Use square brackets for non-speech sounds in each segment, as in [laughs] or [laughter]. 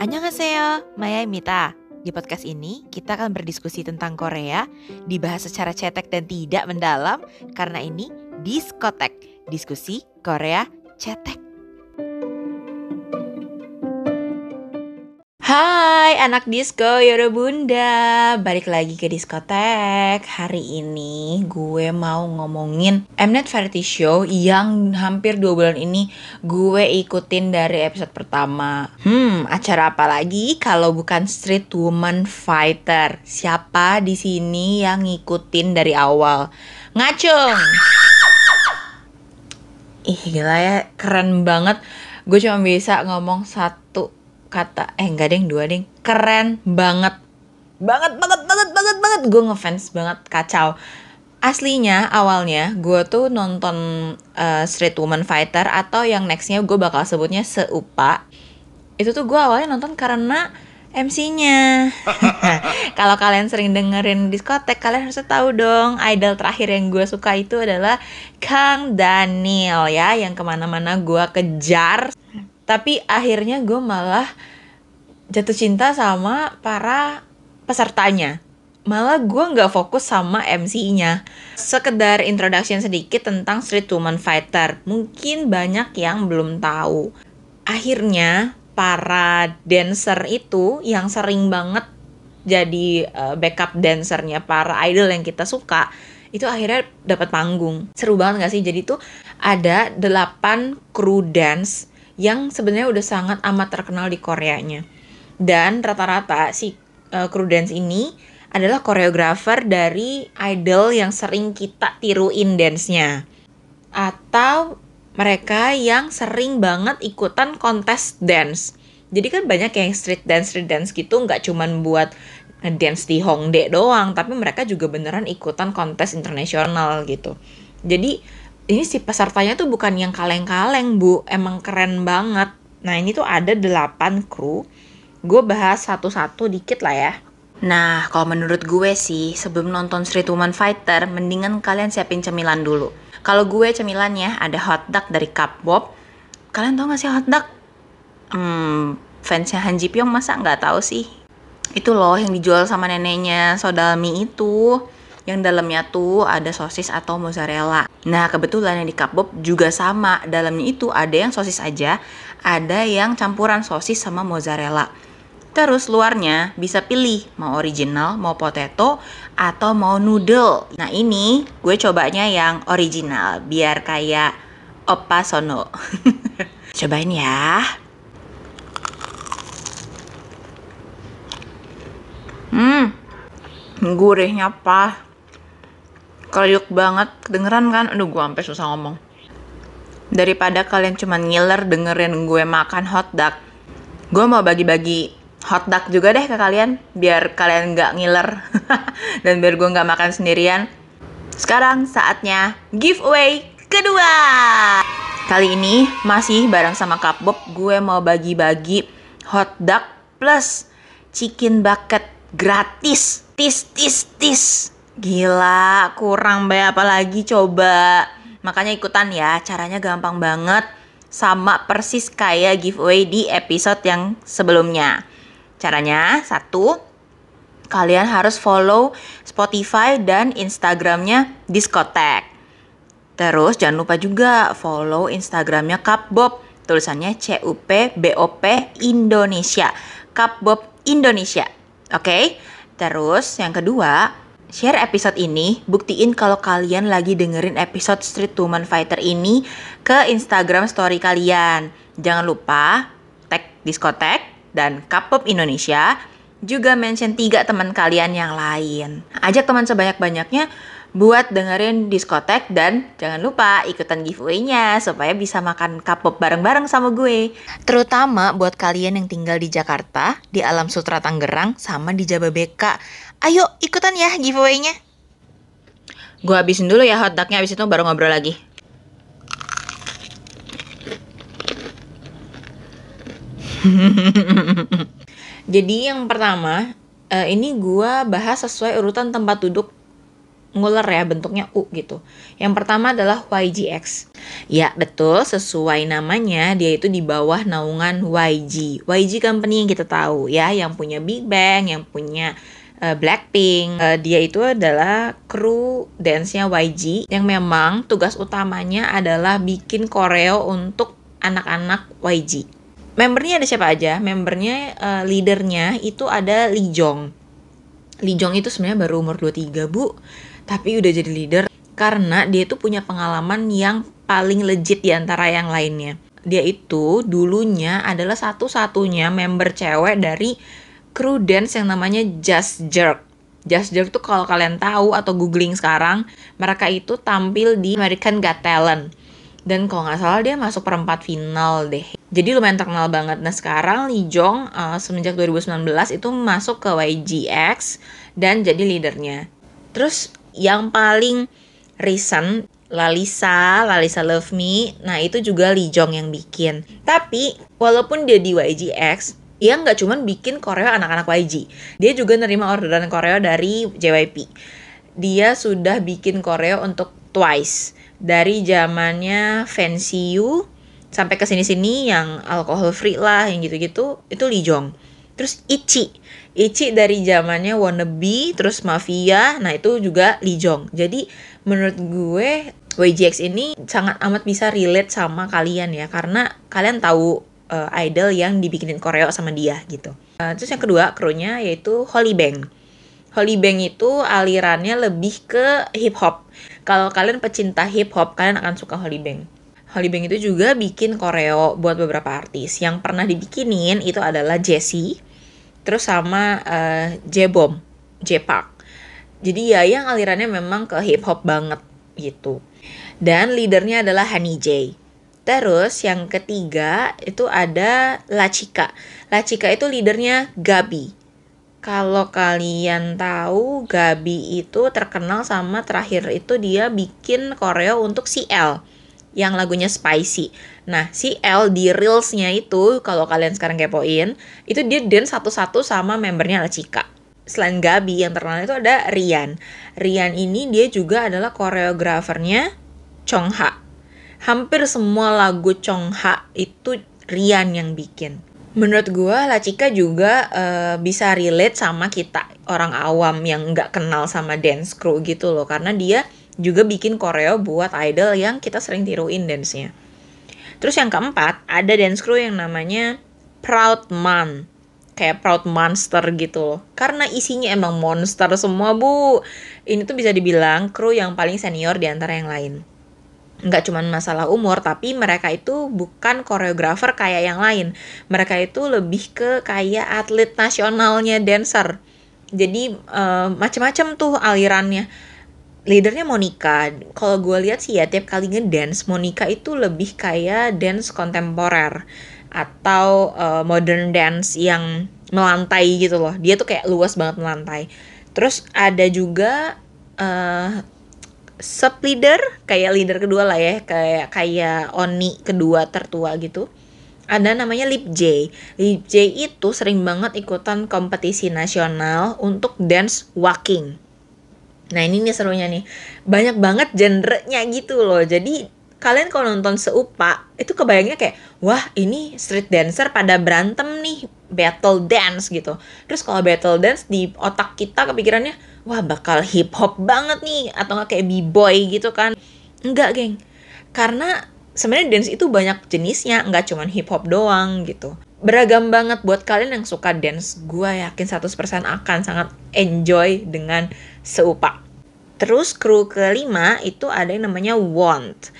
Annyeonghaseyo, Maya Di podcast ini, kita akan berdiskusi tentang Korea, dibahas secara cetek dan tidak mendalam, karena ini diskotek, diskusi Korea cetek. Hai anak disco Yoro Bunda. Balik lagi ke diskotek. Hari ini gue mau ngomongin Mnet Variety Show Yang hampir dua bulan ini Gue ikutin dari episode pertama. Hmm acara apa lagi Kalau bukan Street Woman Fighter? Siapa di sini yang ngikutin dari awal? Ngacung! Ih gila ya. Keren banget. Gue cuma bisa ngomong satu kata eh enggak deh dua deh keren banget. Banget banget banget banget banget. Gue ngefans banget kacau. Aslinya awalnya gue tuh nonton uh, Street Woman Fighter atau yang nextnya gue bakal sebutnya seupa. Itu tuh gue awalnya nonton karena MC-nya. [laughs] Kalau kalian sering dengerin diskotek, kalian harus tahu dong idol terakhir yang gue suka itu adalah Kang Daniel ya, yang ke mana-mana gue kejar tapi akhirnya gue malah jatuh cinta sama para pesertanya. Malah gue nggak fokus sama MC-nya sekedar introduction sedikit tentang Street Woman Fighter. Mungkin banyak yang belum tahu. Akhirnya para dancer itu yang sering banget jadi uh, backup dancernya para idol yang kita suka itu akhirnya dapat panggung. Seru banget gak sih? Jadi tuh ada delapan kru dance yang sebenarnya udah sangat amat terkenal di Koreanya. Dan rata-rata si uh, crew dance ini adalah koreografer dari idol yang sering kita tiruin dance-nya. Atau mereka yang sering banget ikutan kontes dance. Jadi kan banyak yang street dance street dance gitu nggak cuman buat dance di Hongdae doang, tapi mereka juga beneran ikutan kontes internasional gitu. Jadi ini si pesertanya tuh bukan yang kaleng-kaleng bu emang keren banget nah ini tuh ada 8 kru gue bahas satu-satu dikit lah ya Nah, kalau menurut gue sih, sebelum nonton Street Woman Fighter, mendingan kalian siapin cemilan dulu. Kalau gue cemilannya ada hotdog dari Cup Bob. Kalian tau gak sih hotdog? Hmm, fansnya Han Ji Pyong masa nggak tahu sih? Itu loh yang dijual sama neneknya Sodalmi itu yang dalamnya tuh ada sosis atau mozzarella. Nah, kebetulan yang di Kapbob juga sama. Dalamnya itu ada yang sosis aja, ada yang campuran sosis sama mozzarella. Terus luarnya bisa pilih mau original, mau potato, atau mau noodle. Nah ini gue cobanya yang original biar kayak Opa Sono. [laughs] Cobain ya. Hmm, gurihnya pas kriuk banget. Kedengeran kan? Aduh gue sampai susah ngomong. Daripada kalian cuma ngiler dengerin gue makan hotdog gue mau bagi-bagi hotdog juga deh ke kalian biar kalian nggak ngiler. [laughs] Dan biar gue nggak makan sendirian. Sekarang saatnya giveaway kedua. Kali ini masih bareng sama Kapbob gue mau bagi-bagi hotdog plus chicken bucket gratis. Tis tis tis Gila, kurang bay apalagi coba. Makanya ikutan ya, caranya gampang banget. Sama persis kayak giveaway di episode yang sebelumnya. Caranya, satu, kalian harus follow Spotify dan Instagramnya Diskotek. Terus jangan lupa juga follow Instagramnya Kapbob. Tulisannya C U P B O P Indonesia. Kapbob Indonesia. Oke? Okay? Terus yang kedua, share episode ini, buktiin kalau kalian lagi dengerin episode Street Woman Fighter ini ke Instagram story kalian. Jangan lupa tag diskotek dan K-pop Indonesia, juga mention tiga teman kalian yang lain. Ajak teman sebanyak-banyaknya buat dengerin diskotek dan jangan lupa ikutan giveaway-nya supaya bisa makan K-pop bareng-bareng sama gue. Terutama buat kalian yang tinggal di Jakarta, di Alam Sutra Tangerang, sama di Jababeka Ayo ikutan ya giveaway-nya. Gue habisin dulu ya hotdognya, habis itu baru ngobrol lagi. [laughs] Jadi yang pertama, uh, ini gue bahas sesuai urutan tempat duduk nguler ya bentuknya U gitu. Yang pertama adalah YGX. Ya betul sesuai namanya dia itu di bawah naungan YG. YG company yang kita tahu ya yang punya Big Bang, yang punya uh, Blackpink. Uh, dia itu adalah kru dance-nya YG yang memang tugas utamanya adalah bikin koreo untuk anak-anak YG. Membernya ada siapa aja? Membernya uh, leadernya itu ada Lee Jong. Lee Jong itu sebenarnya baru umur 23, Bu tapi udah jadi leader karena dia itu punya pengalaman yang paling legit di antara yang lainnya. Dia itu dulunya adalah satu-satunya member cewek dari kru dance yang namanya Just Jerk. Just Jerk tuh kalau kalian tahu atau googling sekarang, mereka itu tampil di American Got Talent. Dan kalau nggak salah dia masuk perempat final deh. Jadi lumayan terkenal banget. Nah sekarang Lee Jong uh, semenjak 2019 itu masuk ke YGX dan jadi leadernya. Terus yang paling recent Lalisa, Lalisa Love Me, nah itu juga Lee Jong yang bikin. Tapi walaupun dia di YGX, dia nggak cuman bikin koreo anak-anak YG, dia juga nerima orderan koreo dari JYP. Dia sudah bikin koreo untuk Twice dari zamannya Fancy You sampai ke sini-sini yang alkohol free lah yang gitu-gitu itu Lee Jong. Terus Ichi, Ichi dari zamannya Wannabe, terus Mafia, nah itu juga Lee Jong. Jadi menurut gue YGX ini sangat amat bisa relate sama kalian ya karena kalian tahu uh, idol yang dibikinin koreo sama dia gitu. Uh, terus yang kedua krunya yaitu Holly Bang. Holly Bang itu alirannya lebih ke hip hop. Kalau kalian pecinta hip hop, kalian akan suka Holly Bang. Holly Bang itu juga bikin koreo buat beberapa artis. Yang pernah dibikinin itu adalah Jessie, terus sama uh, J-Bomb, J-Park. Jadi ya yang alirannya memang ke hip hop banget gitu. Dan leadernya adalah Honey J. Terus yang ketiga itu ada Lachika. Lachika itu leadernya Gabi. Kalau kalian tahu Gabi itu terkenal sama terakhir itu dia bikin koreo untuk CL yang lagunya Spicy. Nah, si L di Reelsnya itu, kalau kalian sekarang kepoin, itu dia dance satu-satu sama membernya Lachika. Selain Gabi, yang terkenal itu ada Rian. Rian ini dia juga adalah koreografernya Chongha. Hampir semua lagu Chongha itu Rian yang bikin. Menurut gue, Lachika juga uh, bisa relate sama kita, orang awam yang nggak kenal sama dance crew gitu loh. Karena dia juga bikin koreo buat idol yang kita sering tiruin dance-nya. Terus yang keempat, ada dance crew yang namanya Proud Man. Kayak Proud Monster gitu loh. Karena isinya emang monster semua, Bu. Ini tuh bisa dibilang kru yang paling senior di antara yang lain. Nggak cuma masalah umur, tapi mereka itu bukan koreografer kayak yang lain. Mereka itu lebih ke kayak atlet nasionalnya dancer. Jadi uh, macam-macam tuh alirannya leadernya Monica. Kalau gue lihat sih ya tiap kali ngedance Monica itu lebih kayak dance kontemporer atau uh, modern dance yang melantai gitu loh. Dia tuh kayak luas banget melantai. Terus ada juga uh, sub leader kayak leader kedua lah ya kayak kayak Oni kedua tertua gitu ada namanya Lip J. Lip J itu sering banget ikutan kompetisi nasional untuk dance walking. Nah ini nih serunya nih. Banyak banget genrenya gitu loh. Jadi kalian kalau nonton seupa itu kebayangnya kayak wah ini street dancer pada berantem nih battle dance gitu. Terus kalau battle dance di otak kita kepikirannya wah bakal hip hop banget nih atau nggak kayak b-boy gitu kan. Enggak geng. Karena sebenarnya dance itu banyak jenisnya nggak cuma hip hop doang gitu. Beragam banget buat kalian yang suka dance. Gue yakin 100% akan sangat enjoy dengan seupa. Terus kru kelima itu ada yang namanya Want.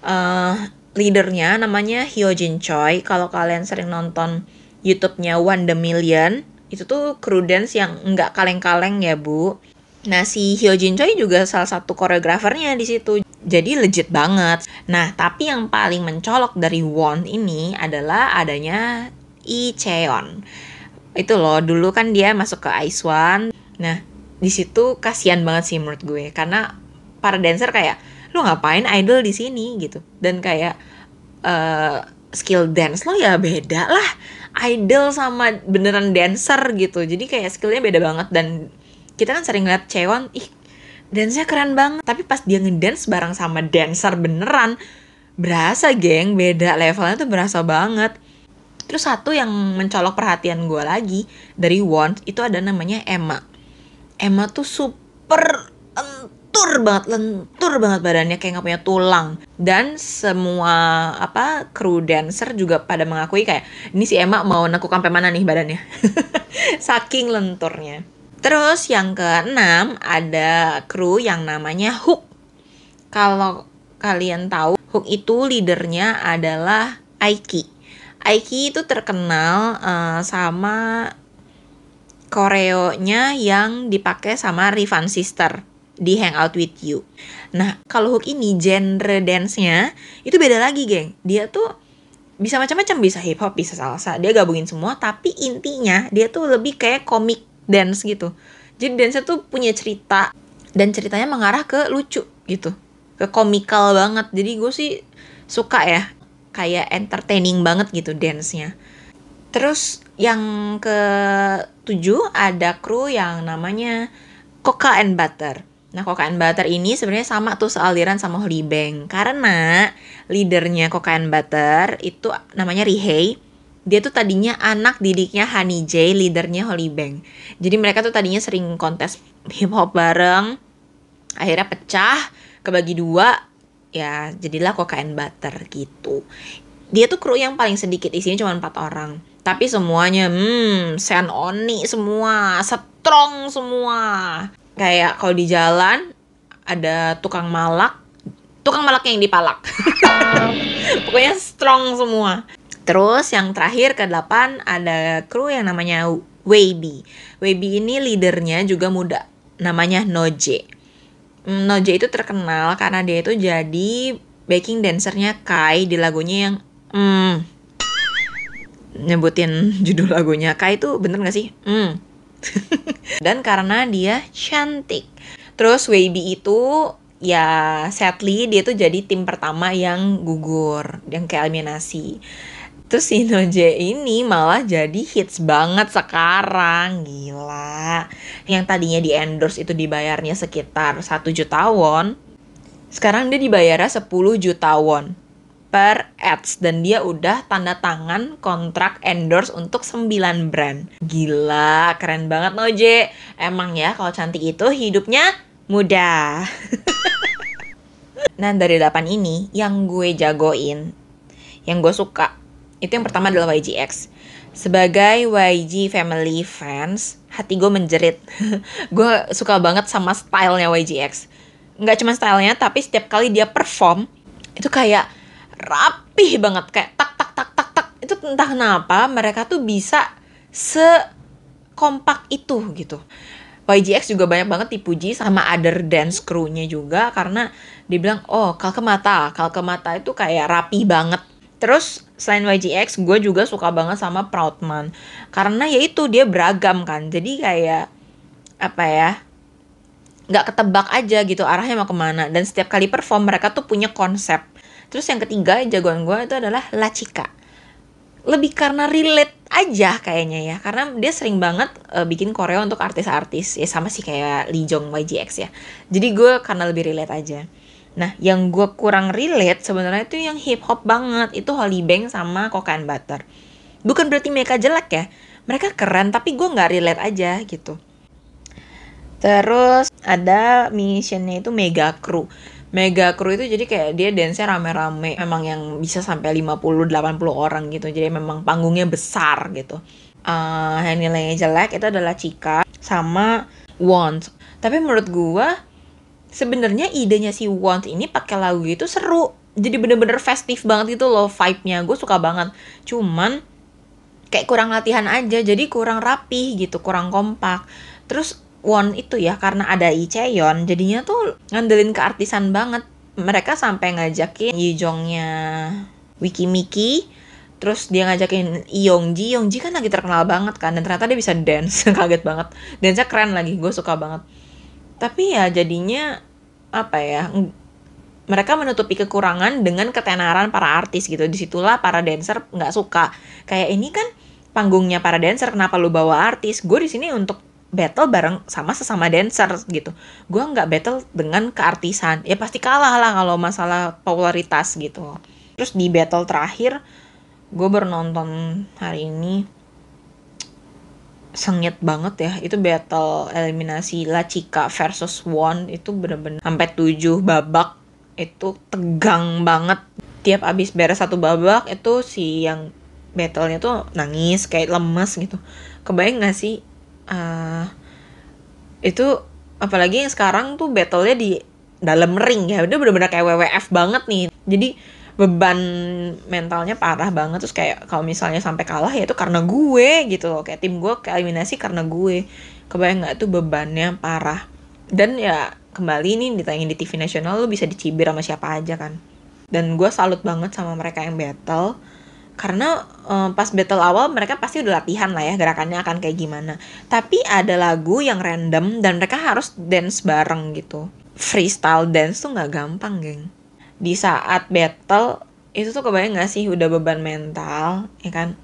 Uh, leadernya namanya Hyojin Choi. Kalau kalian sering nonton YouTube-nya One The Million, itu tuh kru dance yang nggak kaleng-kaleng ya bu. Nah si Hyojin Choi juga salah satu koreografernya di situ. Jadi legit banget. Nah tapi yang paling mencolok dari Want ini adalah adanya Lee Cheon. Itu loh dulu kan dia masuk ke Ice One. Nah di situ kasihan banget sih menurut gue. Karena para dancer kayak lo ngapain idol di sini? gitu. Dan kayak uh, skill dance lo ya beda lah. Idol sama beneran dancer gitu. Jadi kayak skillnya beda banget. Dan kita kan sering lihat cewek ih dance-nya keren banget. Tapi pas dia ngedance bareng sama dancer beneran berasa geng beda. Levelnya tuh berasa banget. Terus satu yang mencolok perhatian gue lagi dari Want itu ada namanya Emma Emma tuh super lentur banget lentur banget badannya kayak nggak punya tulang. Dan semua apa kru dancer juga pada mengakui kayak ini si Emma mau nekuk sampai mana nih badannya? [laughs] Saking lenturnya. Terus yang keenam ada kru yang namanya Hook. Kalau kalian tahu Hook itu leadernya adalah Aiki. Aiki itu terkenal uh, sama koreonya yang dipakai sama Rivan Sister di Hangout With You. Nah, kalau Hook ini genre dance-nya itu beda lagi, geng. Dia tuh bisa macam-macam, bisa hip hop, bisa salsa. Dia gabungin semua, tapi intinya dia tuh lebih kayak komik dance gitu. Jadi dance tuh punya cerita dan ceritanya mengarah ke lucu gitu. Ke komikal banget. Jadi gue sih suka ya kayak entertaining banget gitu dance-nya. Terus yang ke tujuh ada kru yang namanya Coca and Butter. Nah, Coca and Butter ini sebenarnya sama tuh sealiran sama Holy Bang. Karena leadernya Coca and Butter itu namanya Rihei. Dia tuh tadinya anak didiknya Honey J, leadernya Holy Bang. Jadi mereka tuh tadinya sering kontes hip hop bareng. Akhirnya pecah, kebagi dua, ya jadilah Coca and Butter gitu. Dia tuh kru yang paling sedikit, isinya cuma empat orang. Tapi semuanya, hmm, Sen Oni semua, strong semua. Kayak kalau di jalan ada tukang malak. Tukang malak yang dipalak. [laughs] Pokoknya strong semua. Terus yang terakhir ke delapan ada kru yang namanya Weibi Weibi ini leadernya juga muda namanya Noje. Hmm, Noje itu terkenal karena dia itu jadi backing dancernya Kai di lagunya yang hmm, nyebutin judul lagunya Kai itu bener gak sih? Hmm, [laughs] dan karena dia cantik. Terus Weibi itu ya sadly dia tuh jadi tim pertama yang gugur, yang ke eliminasi. Terus si Noje ini malah jadi hits banget sekarang, gila. Yang tadinya di endorse itu dibayarnya sekitar 1 juta won, sekarang dia dibayarnya 10 juta won per ads dan dia udah tanda tangan kontrak endorse untuk 9 brand. Gila, keren banget Noje. Emang ya kalau cantik itu hidupnya mudah. [laughs] nah dari 8 ini yang gue jagoin, yang gue suka, itu yang pertama adalah YGX. Sebagai YG family fans, hati gue menjerit. [laughs] gue suka banget sama stylenya YGX. Nggak cuma stylenya, tapi setiap kali dia perform, itu kayak rapih banget. Kayak tak tak tak tak tak. Itu entah kenapa mereka tuh bisa se kompak itu gitu. YGX juga banyak banget dipuji sama other dance crew-nya juga karena dibilang oh Kalkemata. Kalkemata itu kayak rapi banget. Terus selain YGX gue juga suka banget sama Proudman karena ya itu dia beragam kan. Jadi kayak apa ya nggak ketebak aja gitu arahnya mau ke mana. Dan setiap kali perform mereka tuh punya konsep Terus yang ketiga jagoan gue itu adalah Lachika. Lebih karena relate aja kayaknya ya. Karena dia sering banget uh, bikin koreo untuk artis-artis. Ya sama sih kayak Lee Jong YGX ya. Jadi gue karena lebih relate aja. Nah, yang gue kurang relate sebenarnya itu yang hip hop banget. Itu Holly Bang sama Cocaine Butter. Bukan berarti mereka jelek ya. Mereka keren tapi gue nggak relate aja gitu. Terus ada missionnya itu Mega Crew mega crew itu jadi kayak dia dance-nya rame-rame memang yang bisa sampai 50 80 orang gitu. Jadi memang panggungnya besar gitu. Uh, yang nilainya jelek itu adalah Cika sama Want tapi menurut gua sebenarnya idenya si Want ini pakai lagu itu seru. Jadi bener-bener festif banget gitu loh vibe-nya. Gue suka banget. Cuman kayak kurang latihan aja jadi kurang rapih gitu kurang kompak. Terus Won itu ya karena ada Lee Cheon jadinya tuh ngandelin keartisan banget. Mereka sampai ngajakin Yijongnya Wiki Miki terus dia ngajakin Yongji. Yongji kan lagi terkenal banget kan dan ternyata dia bisa dance. [laughs] Kaget banget. Dance keren lagi gue suka banget. Tapi ya jadinya apa ya mereka menutupi kekurangan dengan ketenaran para artis gitu. Di situlah para dancer nggak suka. Kayak ini kan panggungnya para dancer kenapa lu bawa artis? Gue di sini untuk battle bareng sama sesama dancer gitu. Gue nggak battle dengan keartisan. Ya pasti kalah lah kalau masalah popularitas gitu. Terus di battle terakhir gue bernonton hari ini. Sengit banget ya. Itu battle eliminasi La Chica versus One itu bener-bener sampai tujuh babak. Itu tegang banget. Tiap abis beres satu babak itu si yang battlenya tuh nangis kayak lemes gitu. Kebayang gak sih uh, itu apalagi yang sekarang tuh battlenya di dalam ring ya. Udah bener-bener kayak WWF banget nih. Jadi beban mentalnya parah banget. Terus kayak kalau misalnya sampai kalah ya itu karena gue gitu loh. Kayak tim gue ke eliminasi karena gue. Kebayang nggak tuh bebannya parah? Dan ya kembali ini ditayangin di TV nasional lu bisa dicibir sama siapa aja kan. Dan gue salut banget sama mereka yang battle karena um, pas battle awal mereka pasti udah latihan lah ya gerakannya akan kayak gimana. Tapi ada lagu yang random dan mereka harus dance bareng gitu. Freestyle dance tuh nggak gampang geng. Di saat battle itu tuh kebayang gak sih udah beban mental ya kan?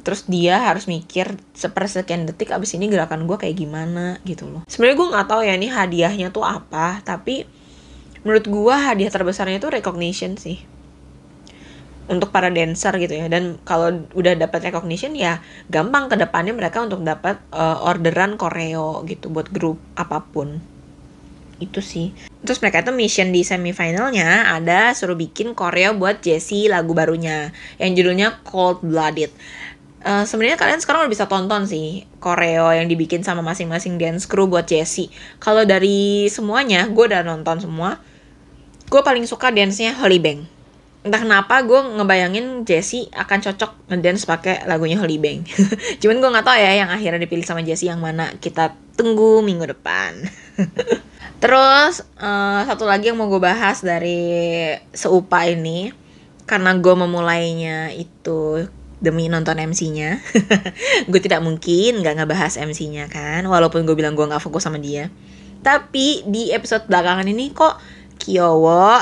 Terus dia harus mikir sepersekian detik abis ini gerakan gue kayak gimana gitu loh. Sebenarnya gue nggak tahu ya ini hadiahnya tuh apa tapi menurut gue hadiah terbesarnya tuh recognition sih untuk para dancer gitu ya dan kalau udah dapat recognition ya gampang ke depannya mereka untuk dapat uh, orderan koreo gitu buat grup apa pun itu sih terus mereka itu mission di semifinalnya ada suruh bikin koreo buat Jessie lagu barunya yang judulnya Cold Blooded Uh, sebenarnya kalian sekarang udah bisa tonton sih koreo yang dibikin sama masing-masing dance crew buat Jessie. Kalau dari semuanya, gue udah nonton semua. Gue paling suka dance-nya Holly Bang. Entah kenapa gue ngebayangin Jessie akan cocok ngedance pakai lagunya Holly Bang. [laughs] Cuman gue nggak tahu ya yang akhirnya dipilih sama Jessie yang mana. Kita tunggu minggu depan. [laughs] Terus uh, satu lagi yang mau gue bahas dari seupa ini karena gue memulainya itu demi nonton MC-nya, [laughs] gue tidak mungkin gak ngebahas MC-nya kan, walaupun gue bilang gue gak fokus sama dia. Tapi di episode belakangan ini kok Kyowo,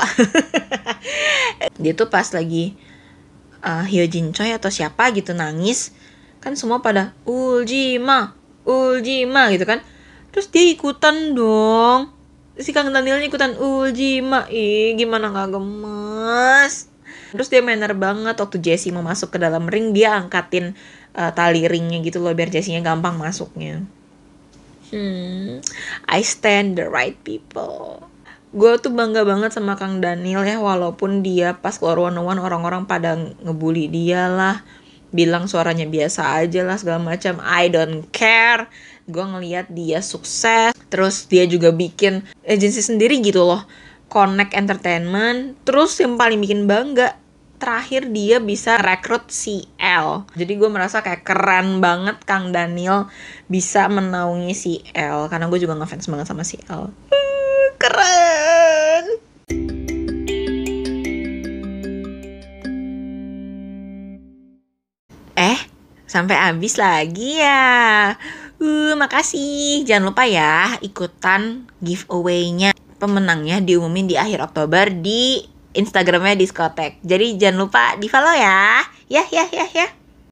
dia tuh pas lagi uh, Hyojin Choi atau siapa gitu nangis, kan semua pada Uljima, Uljima gitu kan. Terus dia ikutan dong. Si Kang Danielnya ikutan uji mak ih gimana nggak gemes? Terus dia manner banget waktu Jesse mau masuk ke dalam ring dia angkatin uh, tali ringnya gitu loh biar Jesse-nya gampang masuknya. Hmm I stand the right people gue tuh bangga banget sama Kang Daniel ya walaupun dia pas keluar one one orang-orang pada ngebully dia lah bilang suaranya biasa aja lah segala macam. I don't care. Gue ngeliat dia sukses. Terus dia juga bikin agensi sendiri gitu loh. Connect Entertainment. Terus yang paling bikin bangga terakhir dia bisa rekrut CL. Jadi gue merasa kayak keren banget Kang Daniel bisa menaungi CL karena gue juga ngefans banget sama CL. Uh, keren. Eh, sampai habis lagi ya. Uh, makasih. Jangan lupa ya ikutan giveaway-nya. Pemenangnya diumumin di akhir Oktober di Instagramnya diskotek. Jadi jangan lupa di follow ya. Ya, ya, ya, ya.